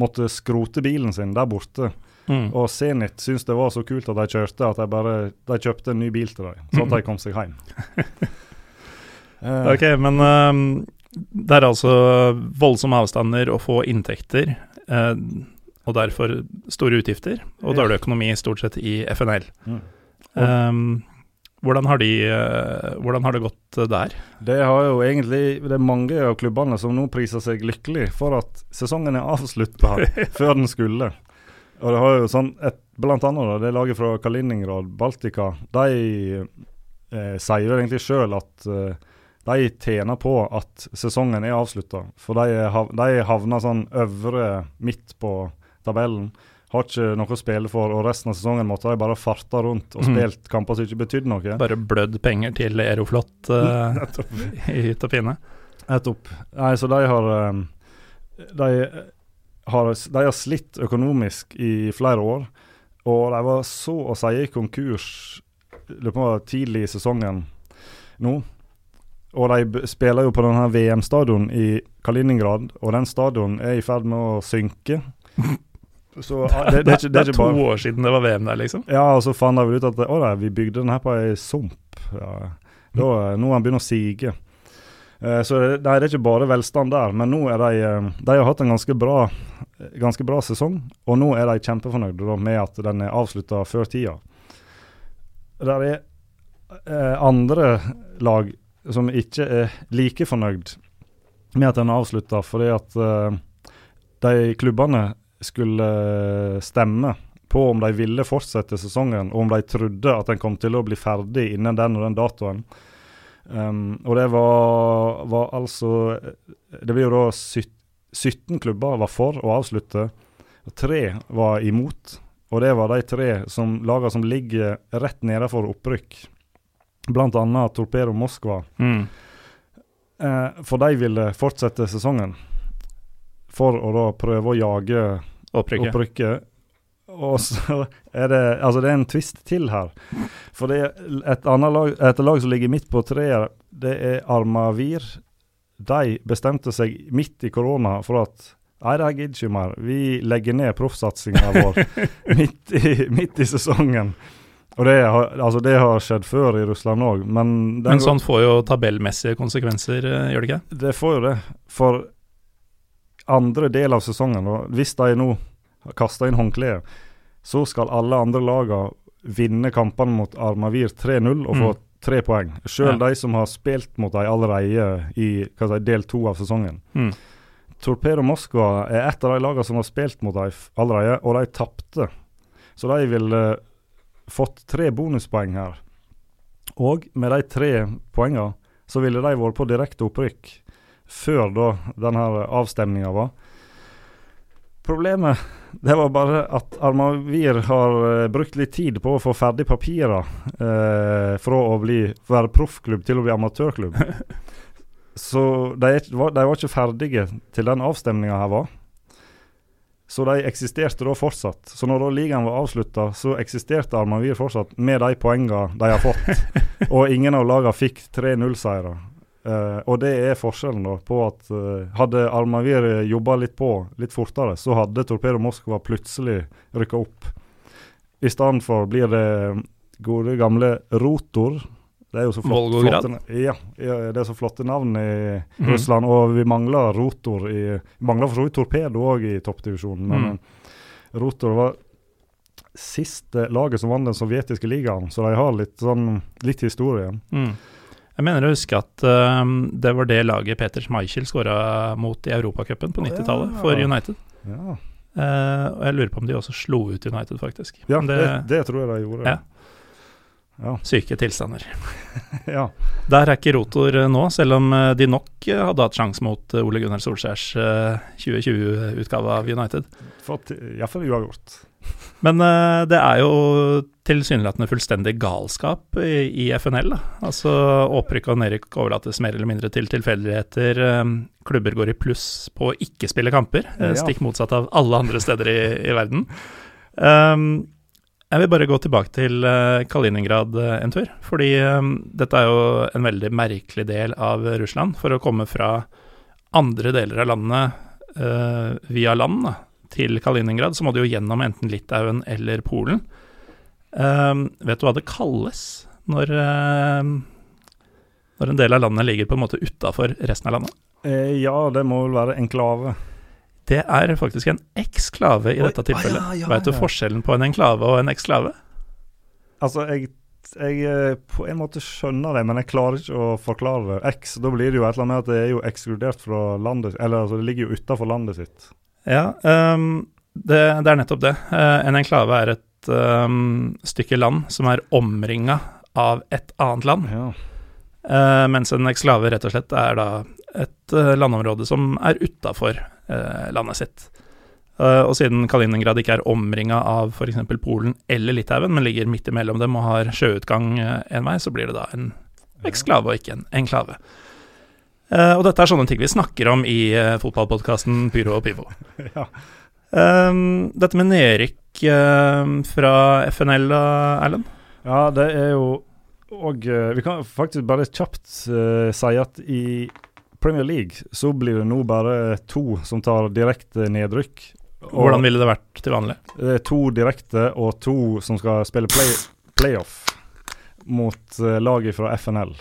måtte skrote bilen sin der borte. Mm. Og Zenit syntes det var så kult at de kjørte, at de bare de kjøpte en ny bil til dem, så at de kom seg hjem. Eh, Ok, men ehm, det er altså voldsomme avstander og få inntekter, eh, og derfor store utgifter, og dårlig økonomi stort sett i FNL. Mm. Um, hvordan, har de, eh, hvordan har det gått eh, der? Det har jo egentlig Det er mange av klubbene som nå priser seg lykkelig for at sesongen er avslutta før den skulle. Og det har jo sånn et, Blant annet det laget fra Kaliningrad, Baltica, de eh, sier jo egentlig sjøl at eh, de tjener på at sesongen er avslutta. For de, hav, de havner sånn øvre midt på tabellen. Har ikke noe å spille for, og resten av sesongen måtte de bare farta rundt og spilt spilt kamper som ikke betydde noe. Bare blødd penger til Aeroflot uh, i hytt og pine? Nettopp. Nei, så de har um, de, har de har slitt økonomisk i flere år. Og de var så å si konkurs lurer på tidlig i sesongen nå. Og de spiller jo på denne VM-stadion i Kaliningrad, og den stadion er i ferd med å synke. Så det, det, det, er ikke, det er to bare år siden det var VM der, liksom. ja, og så fant de vel ut at å, nei, vi bygde den her på ei sump. Ja. Da, nå har den begynt å sige. Uh, så det, nei, det er ikke bare velstand der, men nå er de eh, De har hatt en ganske bra, ganske bra sesong, og nå er de kjempefornøyde med at den er avslutta før tida. Der er uh, andre lag som ikke er like fornøyd med at den er avslutta, fordi at eh, de klubbene skulle eh, stemme på om de ville fortsette sesongen, og om de trodde at den kom til å bli ferdig innen den og den datoen. Um, og det var, var altså Det blir jo da 17 klubber var for å avslutte, og tre var imot. Og det var de tre som, lagene som ligger rett nedenfor opprykk, bl.a. Torpedo Moskva. Mm. Eh, for de ville fortsette sesongen, for å da prøve å jage opprykket. Og så er det Altså, det er en twist til her. For det er et annet lag, et lag som ligger midt på treet, det er Armavir. De bestemte seg midt i korona for at Nei, det gidder ikke mer. Vi legger ned proffsatsinga vår midt, i, midt i sesongen. Og det har, altså det har skjedd før i Russland òg, men den Men sånn får jo tabellmessige konsekvenser, eh, gjør det ikke? det får jo det. For andre del av sesongen, hvis de nå kaster inn håndkleet, så skal alle andre lagene vinne kampene mot Armavir 3-0 og få Mm. tre poeng. Selv Ja. de som har spilt mot dem allerede i si, del to av sesongen. Mm. Torpedo Moskva er et av de lagene som har spilt mot dem allerede, og de tapte. Så de ville fått tre bonuspoeng her. Og med de tre poengene så ville de vært på direkte opprykk før da denne avstemninga var. Problemet det var bare at Armavir har eh, brukt litt tid på å få ferdig papirer eh, fra å bli, være proffklubb til å bli amatørklubb. Så de, var, de var ikke ferdige til den avstemninga her var. Så de eksisterte da fortsatt. Så når da ligaen var avslutta, så eksisterte Armavir fortsatt med de poengene de har fått. og ingen av lagene fikk 3-0-seire. Uh, og det er forskjellen da på at uh, hadde Armavir jobba litt på litt fortere, så hadde Torpedo Moskva plutselig rykka opp. I stedet for blir det gode gamle Rotor. Det er jo så flott, flotte, ja, det er så flotte navn i mm. Russland, og vi mangler Rotor i Vi mangler for så vidt Torpedo òg i toppdivisjonen, men Mm. Rotor var siste laget som vant den sovjetiske ligaen, så de har litt sånn litt historie. Mm. Jeg mener å huske at uh, det var det laget Peter Schmeichel skåra mot i Europacupen på 90-tallet Ja. for United. Ja, Uh, og jeg lurer på om de også slo ut United, faktisk. ja det, det, det, tror jeg de gjorde. Ja. Ja. Syke tilstander. ja. Der er ikke rotor eh, nå, selv om eh, de nok eh, hadde hatt sjanse mot Ole Gunnar Solskjærs eh, 2020-utgave av United. Iallfall uavgjort. Men det er jo tilsynelatende fullstendig galskap i, i FNL. Da. Altså Opprykk og nedrykk overlates mer eller mindre til tilfeldigheter. Klubber går i pluss på å ikke spille kamper, stikk motsatt av alle andre steder i, i verden. Um, jeg vil bare gå tilbake til eh, Kaliningrad eh, en tur, fordi eh, dette er jo en veldig merkelig del av Russland. For å komme fra andre deler av landet uh, via land da, til Kaliningrad, så må du jo gjennom enten Litauen eller Polen. Uh, vet du hva det kalles når, uh, når en del av landet ligger på en måte utafor resten av landet? Ja, det må vel være enklave. Det er faktisk en eksklave i Oi, dette tilfellet. ah, ja, ja, Veit du forskjellen på en enklave og en eksklave? Altså, jeg, jeg eh, på en måte skjønner det, men jeg klarer ikke å forklare det. X, da blir det jo et eller annet med at det er jo ekskludert fra landet Eller altså, det ligger jo utafor landet sitt. Ja, um, det, det er nettopp det. Uh, en enklave er et um, stykke land som er omringa av et annet land, Ja. Uh, mens en eksklave rett og slett er da et eh, landområde som er utafor eh, landet sitt. Eh, og siden Kaliningrad ikke er omringa av f.eks. Polen eller Litauen, men ligger midt imellom dem og har sjøutgang en vei, så blir det da en eksklave og ikke en enklave. Og dette er sånne ting vi snakker om i fotballpodkasten Pyro og Pivo. ja. Dette med nedrykk fra FNL, Erlend? Ja, det er jo Og vi kan faktisk bare kjapt uh, si at i Premier League så blir det nå bare to som tar direkte nedrykk. Og Hvordan ville det vært til vanlig? Det er to direkte og to som skal spille play, playoff mot uh, laget fra FNL.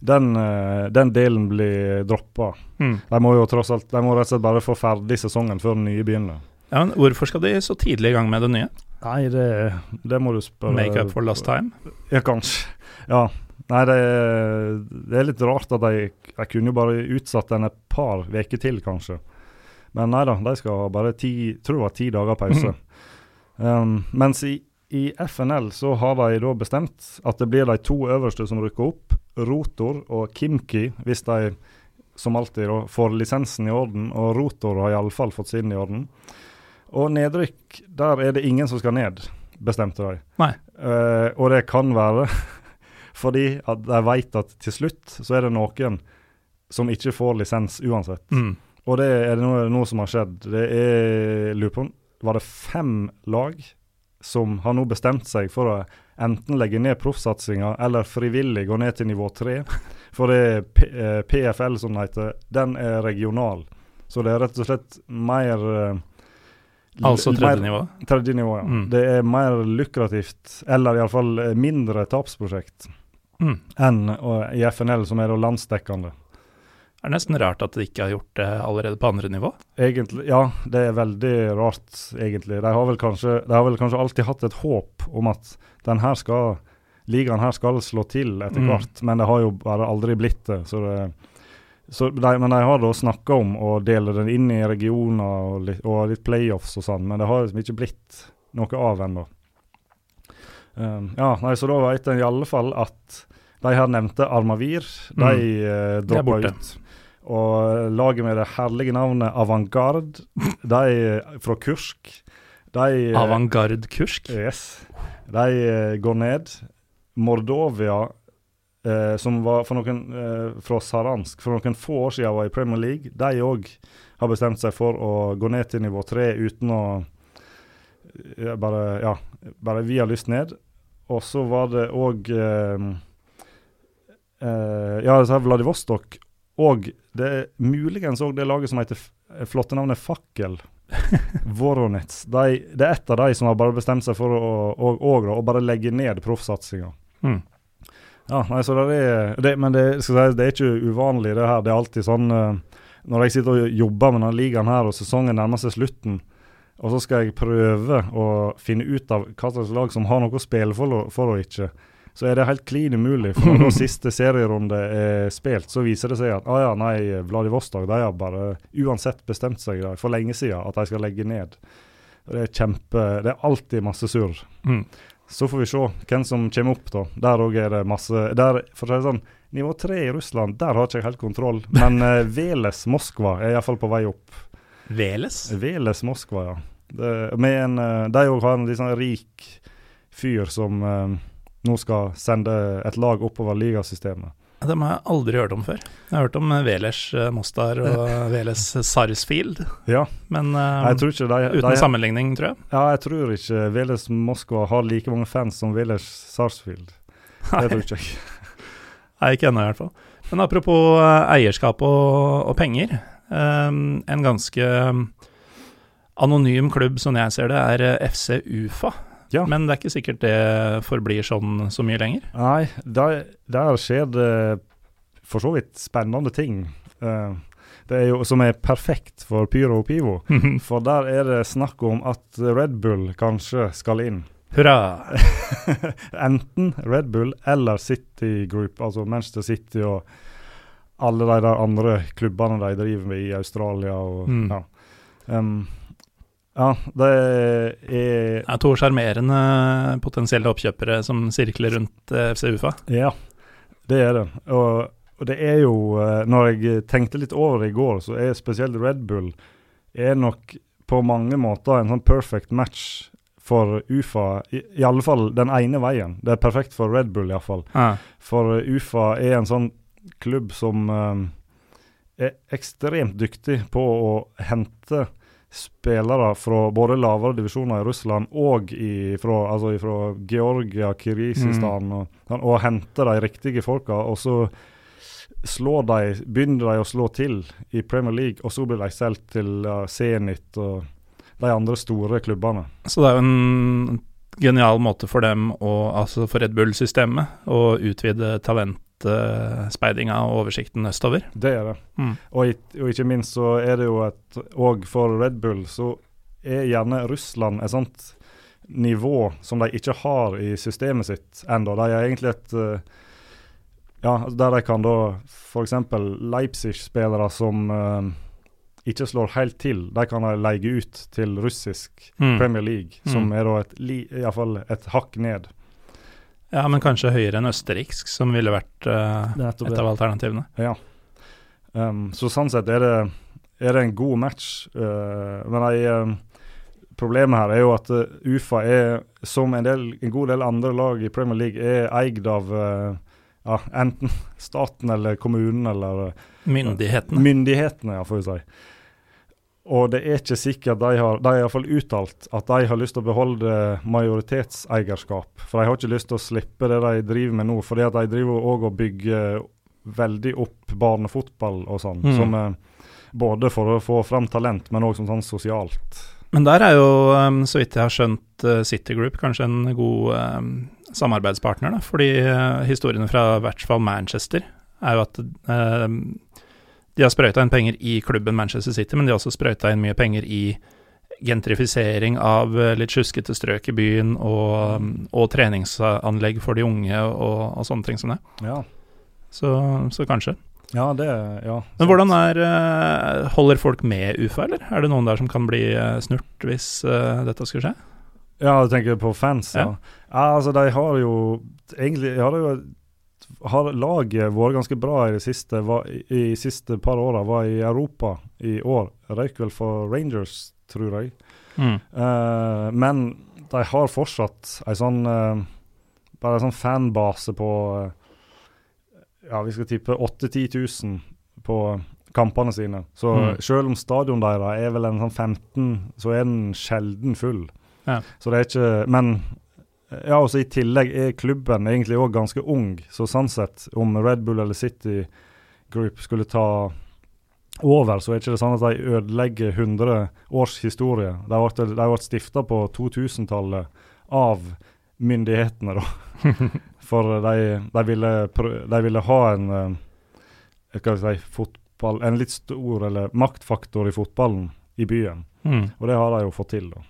Den, uh, den delen blir droppa. Mm. De må jo tross alt De må rett og slett bare få ferdig sesongen før den nye begynner. Ja, men Hvorfor skal de så tidlig i gang med det nye? Nei, det, det må du spørre Make up for last time? Ja, kanskje. Ja. Nei, det, det er litt rart at de Jeg kunne jo bare utsatt den et par uker til, kanskje. Men nei da, de skal ha bare ti Tror var ti dager pause. Um, mens i, i FNL så har de da bestemt at det blir de to øverste som rykker opp. Rotor og Kimki, hvis de som alltid da, får lisensen i orden. Og Rotor har iallfall fått sin i orden. Og nedrykk, der er det ingen som skal ned, bestemte de. Nei. Uh, og det kan være fordi at de vet at til slutt så er det noen som ikke får lisens uansett. Mm. Og det er det noe, noe som har skjedd. Det er lurer på Var det fem lag som har nå bestemt seg for å enten legge ned proffsatsinga eller frivillig gå ned til nivå tre? For det er P eh, PFL, som det heter, den er regional. Så det er rett og slett mer eh, Altså tredje nivå? Tredje nivå, ja. Mm. Det er mer lukrativt, eller iallfall mindre tapsprosjekt, Mm. enn i FNL, som er da landsdekkende. Det er nesten rart at de ikke har gjort det allerede på andre nivå. Egentlig, ja, det er veldig rart, egentlig. De har vel kanskje, de har vel kanskje alltid hatt et håp om at den her skal, ligaen her skal slå til etter Mm. hvert, men det har jo bare aldri blitt det. Så det så de, men de har da snakka om å dele den inn i regioner og litt, og litt playoffs og sånn, men det har liksom ikke blitt noe av ennå. Um, ja, nei, så da vet en fall at de her nevnte Armavir, Mm. uh, De uh, droppa ut. Og laget med det herlige navnet Avantgarde, de fra Kursk de, eh, Avantgarde Kursk? Yes. De eh, går ned. Mordovia, eh, som var for noen eh, fra Saransk for noen få år siden var i Premier League, de òg har bestemt seg for å gå ned til nivå tre uten å eh, bare, ja, bare vi har lyst ned. Og så var det òg eh, eh, Ja, så Vladivostok og det er muligens òg det laget som heter flotte navnet Fakkel. Voronets. De, det er ett av de som har bare bestemt seg for å, å, å, å bare legge ned proffsatsinga. Mm. Ja, nei, så det er, det, men det, si, det er ikke uvanlig, det her. Det er alltid sånn eh, Når jeg sitter og jobber med denne ligaen her, og sesongen nærmer seg slutten, Og så skal jeg prøve å finne ut av hva slags lag som har noe å spille for, for og ikke. Så er det helt klin umulig. For når siste serierunde er spilt, så viser det seg at ah ja, nei, Vladivostok de har bare uansett bestemt seg da, for lenge siden at de skal legge ned. Det er kjempe, det er alltid masse surr. Mm. Så får vi se hvem som kommer opp, da. Der òg er det masse der, For å si det sånn, nivå tre i Russland, der har ikke jeg helt kontroll. Men uh, Veles Moskva er iallfall på vei opp. Veles? Veles Moskva, ja. Det, med en, uh, de òg har en litt sånn rik fyr som eh, nå skal sende et lag oppover ligasystemet. Dem har jeg aldri hørt om før. Jeg har hørt om Velers Mostar og Veles Sarsfield, Ja, men ikke de, uten de, sammenligning, tror jeg. Ja, jeg tror ikke Veles Moskva har like mange fans som Veles Sarsfield. Det tror ikke jeg. Nei, ikke ennå i hvert fall. Men apropos eierskap og, og penger. Um, en ganske um, anonym klubb, som jeg ser det, er uh, FC Ufa. Ja. Men det er ikke sikkert det forblir sånn så mye lenger. Nei, der, der skjer det for så vidt spennende ting. Uh, det er jo som er perfekt for Pyro og Pivo. For der er det snakk om at Red Bull kanskje skal inn. Hurra! Enten Red Bull eller City Group, altså Manchester City og alle de der andre klubbene de driver med i Australia. Og, Mm. ja. Um, ja, det er Det er to sjarmerende potensielle oppkjøpere som sirkler rundt eh, FC Ufa. Ja, det er det. Og, og det er jo eh, Når jeg tenkte litt over det i går, så er spesielt Red Bull er nok på mange måter en sånn perfect match for UFA, i, i alle fall den ene veien. Det er perfekt for Red Bull, iallfall. Ja. For UFA er en sånn klubb som eh, er ekstremt dyktig på å hente spillere fra både lavere divisjoner i Russland og i, fra, altså Georgia, Kirgisistan, og, sånn, og hente de riktige folka. Og så slår de, begynner de å slå til i Premier League, og så blir de solgt til Zenit og de andre store klubbene. Så det er jo en genial måte for dem, å, altså for Red Bull-systemet, å utvide talentspeidinga og oversikten østover. Det er det. Mm. Og, og ikke minst så er det jo et Og for Red Bull så er gjerne Russland et sånt nivå som de ikke har i systemet sitt ennå. De er egentlig et eh, Ja, altså der de kan da f.eks. Leipzig-spillere som eh, ikke slår helt til, de kan de leie ut til russisk Mm. Premier League, som Mm. er da et, i hvert fall et hakk ned. Ja, men kanskje høyere enn østerriksk, som ville vært uh, et av alternativene. Ja. Um, så sånn sett er det, er det en god match. Uh, men jeg, um, problemet her er jo at uh, UFA er, som en, del, en god del andre lag i Premier League, er eid av uh, ja, enten staten eller kommunen eller uh, Myndighetene. myndighetene, ja, får vi si. Og det er ikke sikkert de har De har iallfall uttalt at de har lyst til å beholde majoritetseierskap. For de har ikke lyst til å slippe det de driver med nå. fordi de driver òg og bygger veldig opp barnefotball og sånn. Mm. Som både for å få fram talent, men òg som sånn sosialt. Men der er jo, um, så vidt jeg har skjønt, uh, City Group kanskje en god um, samarbeidspartner, da. Fordi uh, historiene fra i hvert fall Manchester er jo at um, de har sprøyta inn penger i klubben Manchester City, men de har også sprøyta inn mye penger i gentrifisering av uh, litt sjuskete strøk i byen, og, um, og treningsanlegg for de unge og, og sånne ting som det. Ja, Så, så kanskje. ja det ja. Men hvordan er uh, Holder folk med UFA, eller? Er det noen der som kan bli uh, snurt hvis uh, dette skulle skje? Ja, du tenker på fans, ja. Ja. altså, de har jo egentlig har jo har laget vært ganske bra i de siste. Siste par åra var i Europa i år. Røyk vel for Rangers, tror jeg. Mm. Uh, men de har fortsatt ei sånn uh, Bare en sånn fanbase på uh, Ja, vi skal tippe 8000-10 000 på kampene sine. Så Mm. selv om stadion deres er vel en sånn 15, så er den sjelden full. Ja. Så det er ikke Men ja, også i tillegg er klubben egentlig òg ganske ung, så sånn sett, om Red Bull eller City Group skulle ta over, så er ikke det sånn at de ødelegger 100 års historie. De ble, de ble stifta på 2000-tallet av myndighetene, da. For de, de, ville, de ville ha en eh, si, fotball, en litt stor eller maktfaktor i fotballen i byen. Mm. Og det har de jo fått til, da.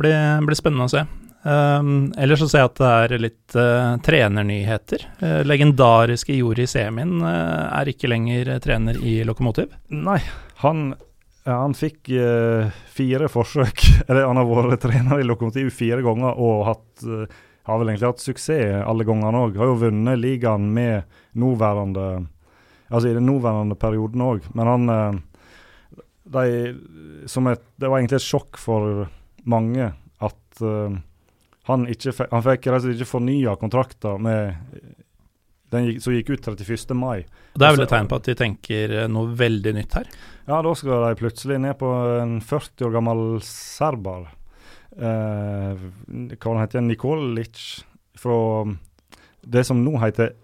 Blir, blir spennende å se. Um, ellers så ser jeg at det er litt uh, trenernyheter. Uh, legendariske Jori Semin uh, er ikke lenger trener i Lokomotiv. Nei, han, han fikk fire forsøk. Eller han har vært trener i Lokomotiv fire ganger og hatt, har vel egentlig hatt suksess alle gangene òg. Har jo vunnet ligaen med nåværende Altså i den nåværende perioden òg. Men han de, et, Det var egentlig et sjokk for mange at han ikke han fikk rett og slett ikke fornya kontrakta med den gikk, som gikk ut 31. mai. Det er vel et tegn på at de tenker eh, noe veldig nytt her. Ja, da skal de plutselig ned på en 40 år gammel serber. Eh, hva han heter Nikolic fra det som nå heter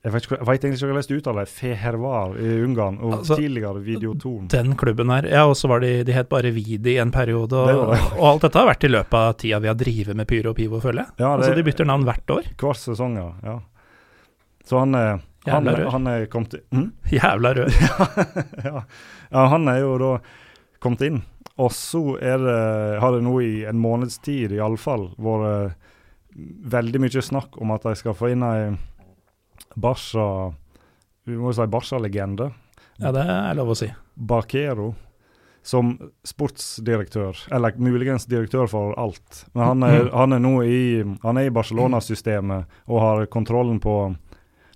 Jeg vet, ikke, jeg vet egentlig ikke hvordan det uttales. Fehervar i Ungarn, og Altså, tidligere Videotorn. Den klubben her. Ja, og så var de, de het bare Vidi i en periode. Og, det. og alt dette har vært i løpet av tida vi har drevet med Pyro og Pivo, føler jeg. Ja, det, altså De bytter navn hvert år. Hver sesong, ja. ja. Så han er Jævla rør. han er kommet inn Mm? Jævla rød. ja. ja, han er jo da kommet inn. Og så er det, har det nå i en måneds tid iallfall vært veldig mye snakk om at de skal få inn ei Barca Vi må jo si Barca-legende. Ja, det er lov å si. Bakero som sportsdirektør, eller muligens direktør for alt. Men han er, han er nå i, er i Barcelona-systemet og har kontrollen på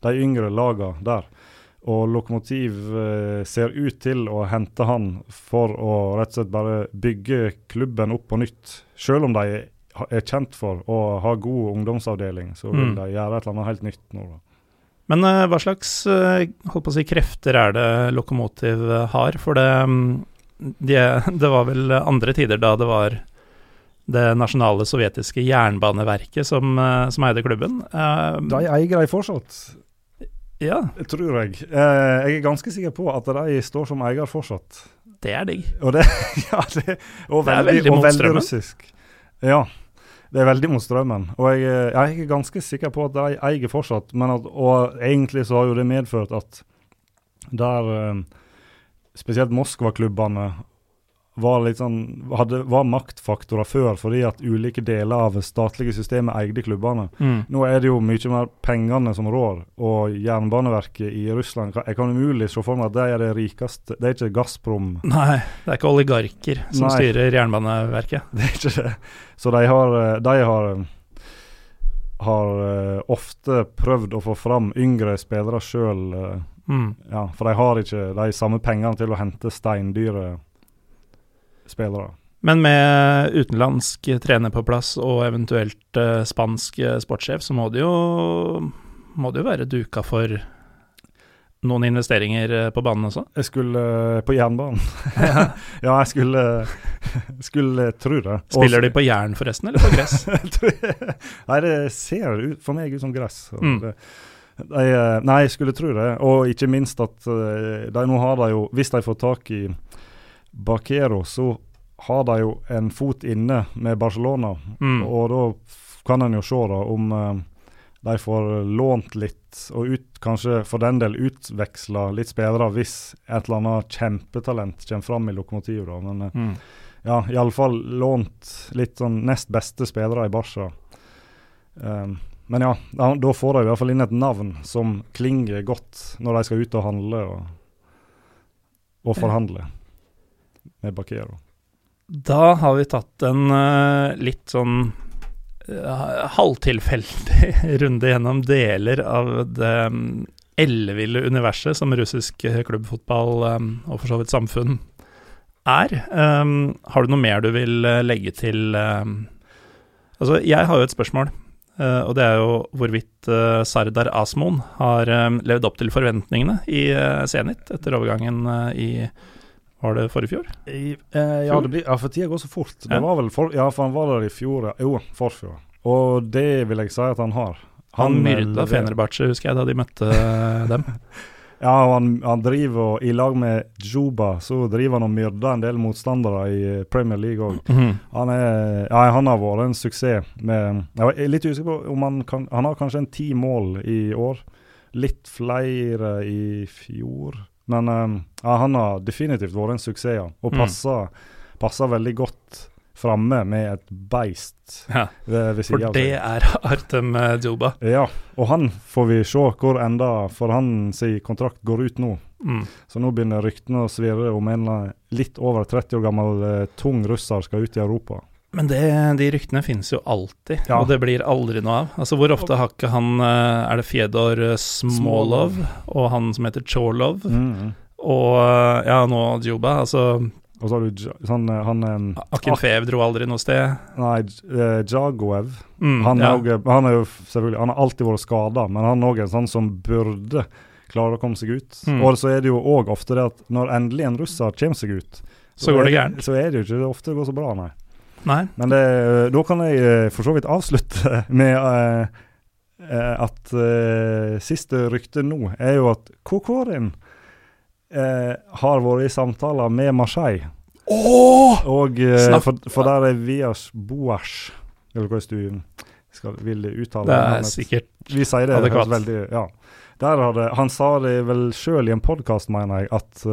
de yngre lagene der. Og Lokomotiv eh, ser ut til å hente han for å rett og slett bare bygge klubben opp på nytt. Selv om de er kjent for å ha god ungdomsavdeling, så vil Mm. de gjøre et eller annet helt nytt nå. da. Men uh, hva slags uh, holdt på å si, krefter er det Lokomotiv eh, har? For det, mm, de, det var vel andre tider da det var det nasjonale sovjetiske jernbaneverket som, som eide klubben. Eh, De eier de fortsatt, ja, tror jeg. Eh, jeg er ganske sikker på at de står som eier fortsatt. det er digg. Og det, ja, det, og Det er veldig, veldig og mot veldig strømmen. russisk. Ja, det er veldig mot strømmen. Og jeg, eh, jeg er ganske sikker på at de eier fortsatt, men at, og egentlig så har jo det medført at der eh, spesielt Moskva-klubbene var sånn, hadde, var maktfaktorer før, fordi at ulike deler av statlige systemet eide klubbene. Mm. Nå er det jo mye mer pengene som rår, og Jernbaneverket i Russland Jeg kan umulig se for meg at de er det rikeste Det er ikke Gazprom Nei, det er ikke oligarker som Nei. styrer Jernbaneverket. Det er ikke det. Så de har, eh, de har, har eh, ofte prøvd å få fram yngre spillere sjøl. Mm. Ja, for de har ikke de samme pengene til å hente steindyre spillere. Men med utenlandsk trener på plass og eventuelt uh, spansk eh, sportssjef, så må det jo må det jo være duka for noen investeringer eh, på banen også. Jeg skulle på jernbanen. ja, jeg skulle, skulle tro det. Spiller de på jern forresten, eller på gress? nei, det ser ut, for meg ut som gress. Mm. Det, de, nei, jeg skulle tro det. Og ikke minst at de nå har de jo Hvis de får tak i Bakero, så har de jo en fot inne med Barcelona. Mm. Og da kan en jo se da om eh, de får lånt litt, og ut, kanskje for den del utveksla litt spillere hvis et eller annet kjempetalent kommer fram i lokomotivet. da, Men eh, Mm. ja, iallfall lånt litt sånn nest beste spillere i Barca. Um, men ja, da, da får de i hvert fall inn et navn som klinger godt når de skal ut og handle og, og forhandle med Bakero. Da har vi tatt en uh, litt sånn uh, halvtilfeldig runde gjennom deler av det um, elleville universet som russisk klubbfotball um, og for så vidt samfunn er. Um, har du noe mer du vil uh, legge til Altså, jeg har jo et spørsmål, Uh, og det er jo hvorvidt uh, Sardar Asmoen har um, levd opp til forventningene i uh, etter overgangen i Var det forrige fjor? I, eh, ja, det blir, ja, for tida går så fort. Det var vel for, ja, for han var der i fjor. Jo, forfjor. Og det vil jeg si at han har. Han han myrda Fenerbahçe, husker jeg, da de møtte eh, dem. Ja, han, han driver og, I lag med Juba så driver han og myrder en del motstandere i eh, Premier League òg. Han, er- ja, han har vært en suksess. Med, jeg er litt usikker på om han kan Han har kanskje en ti mål i år. Litt flere i fjor Men eh, ja, han har definitivt vært en suksess, ja. og Mm. passer, passer veldig godt framme med et beist Ja, ved, ved for sida av det er Artem eh, Djuba. Ja, og han får vi se hvor enda, for hans kontrakt går ut nå. Mm. Så nå begynner ryktene å svirre om en litt over 30 år gammel eh, tung russer skal ut i Europa. Men det, de ryktene finnes jo alltid, Ja. og det blir aldri noe av. Altså Hvor ofte har ikke han eh, Er det Fjedor eh, Smolov og han som heter Chorlov, Mm. og eh, ja, nå Djuba. Altså Og så har du han, sånn, eh, han Akinfev dro aldri noe sted. Nei, Jagoev. Mm, Han, ja. er han er jo selvfølgelig Han har alltid vært skada, men han er òg en sånn som burde klare å komme seg ut. Mm. Og så er det jo òg ofte det at når endelig en russer kommer seg ut, Så går det gærent. Så er det jo ikke ofte det går så bra, nei. Nei. Men det, da kan jeg eh, for så vidt avslutte med uh, at uh, siste rykte nå er jo at Kokorin uh, har vært i samtaler med Marseille. Og eh, for, for der er Vias Boas Eller hvordan du skal, vil uttale Det er sikkert Vi sier det. adekvat. veldig, ja. Der hadde, han sa det vel sjøl i en podkast, mener jeg, at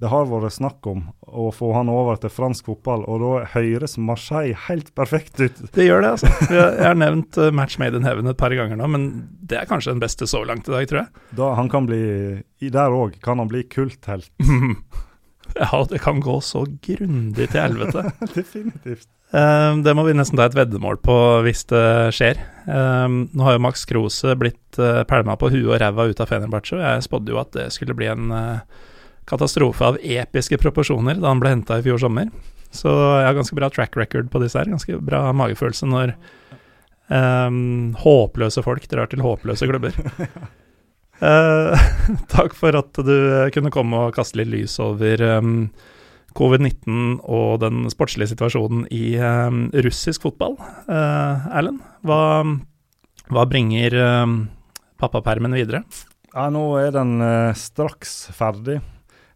det har vært snakk om å få han over til fransk fotball, og da høres Marseille helt perfekt ut. Det gjør det, altså. Jeg har nevnt eh, Match Made in Heaven et par ganger nå, men det er kanskje den beste så langt i dag, tror jeg. Da Han kan bli Der òg kan han bli kulthelt. Ja, det kan gå så grundig til helvete. Definitivt. Eh, det må vi nesten ta et veddemål på hvis det skjer. Eh, nå har jo Max Krose blitt uh, pælma på huet og ræva ut av Fenerbahçe, og jeg spådde jo at det skulle bli en eh, katastrofe av episke proporsjoner da han ble henta i fjor sommer. Så jeg har ganske bra track record på disse her. Ganske bra magefølelse når um, håpløse folk drar til håpløse klubber. uh, takk for at du kunne komme og kaste litt lys over um, covid-19 og den sportslige situasjonen i um, russisk fotball. Uh, Erlend, hva, hva bringer pappapermen videre? Ja, nå er den uh, straks ferdig,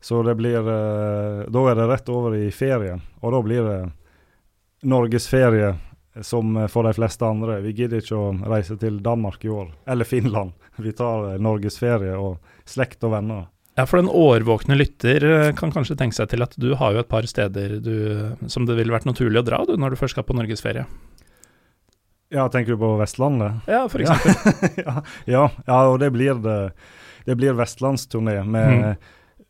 så det blir eh, Da er det rett over i ferien, og da blir det norgesferie som for de fleste andre. Vi gidder ikke å reise til Danmark i år, eller Finland. Vi tar eh, norgesferie og slekt og venner. Ja, for den årvåkne lytter eh, kan kanskje tenke seg til at du har jo et par steder du, som det ville vært naturlig å dra du, når du først skal på norgesferie. Ja, tenker du på Vestlandet? Ja, for eksempel. ja, ja, ja, og det blir det. Det blir vestlandsturné med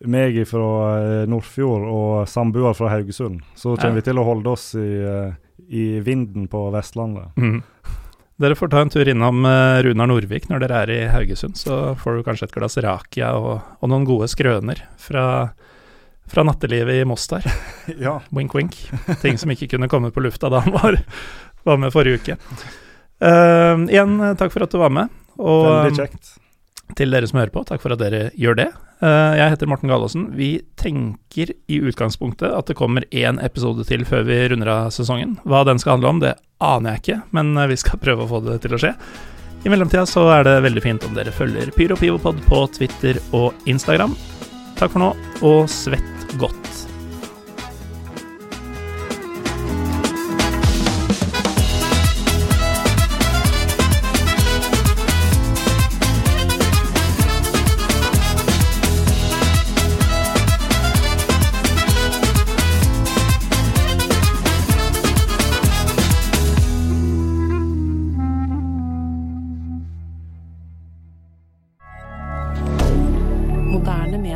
meg fra eh, Nordfjord og samboer fra Haugesund. Så kommer Ja. vi til å holde oss i, eh, i vinden på Vestlandet. Mm. Dere får ta en tur innom eh, Runar Norvik når dere er i Haugesund, så får du kanskje et glass rakia og, og noen gode skrøner fra, fra nattelivet i Moss der. Ja, Wink, wink. Ting som ikke kunne komme på lufta da han var, var med forrige uke. Uh, igjen, takk for at du var med. Og veldig kjekt. Til dere som hører på, takk for at dere gjør det. Eh, jeg heter Morten Galaasen. Vi tenker i utgangspunktet at det kommer én episode til før vi runder av sesongen. Hva den skal handle om, det aner jeg ikke, men eh, vi skal prøve å få det til å skje. I mellomtida så er det veldig fint om dere følger Pyro Pivopod på Twitter og Instagram. Takk for nå, og svett godt.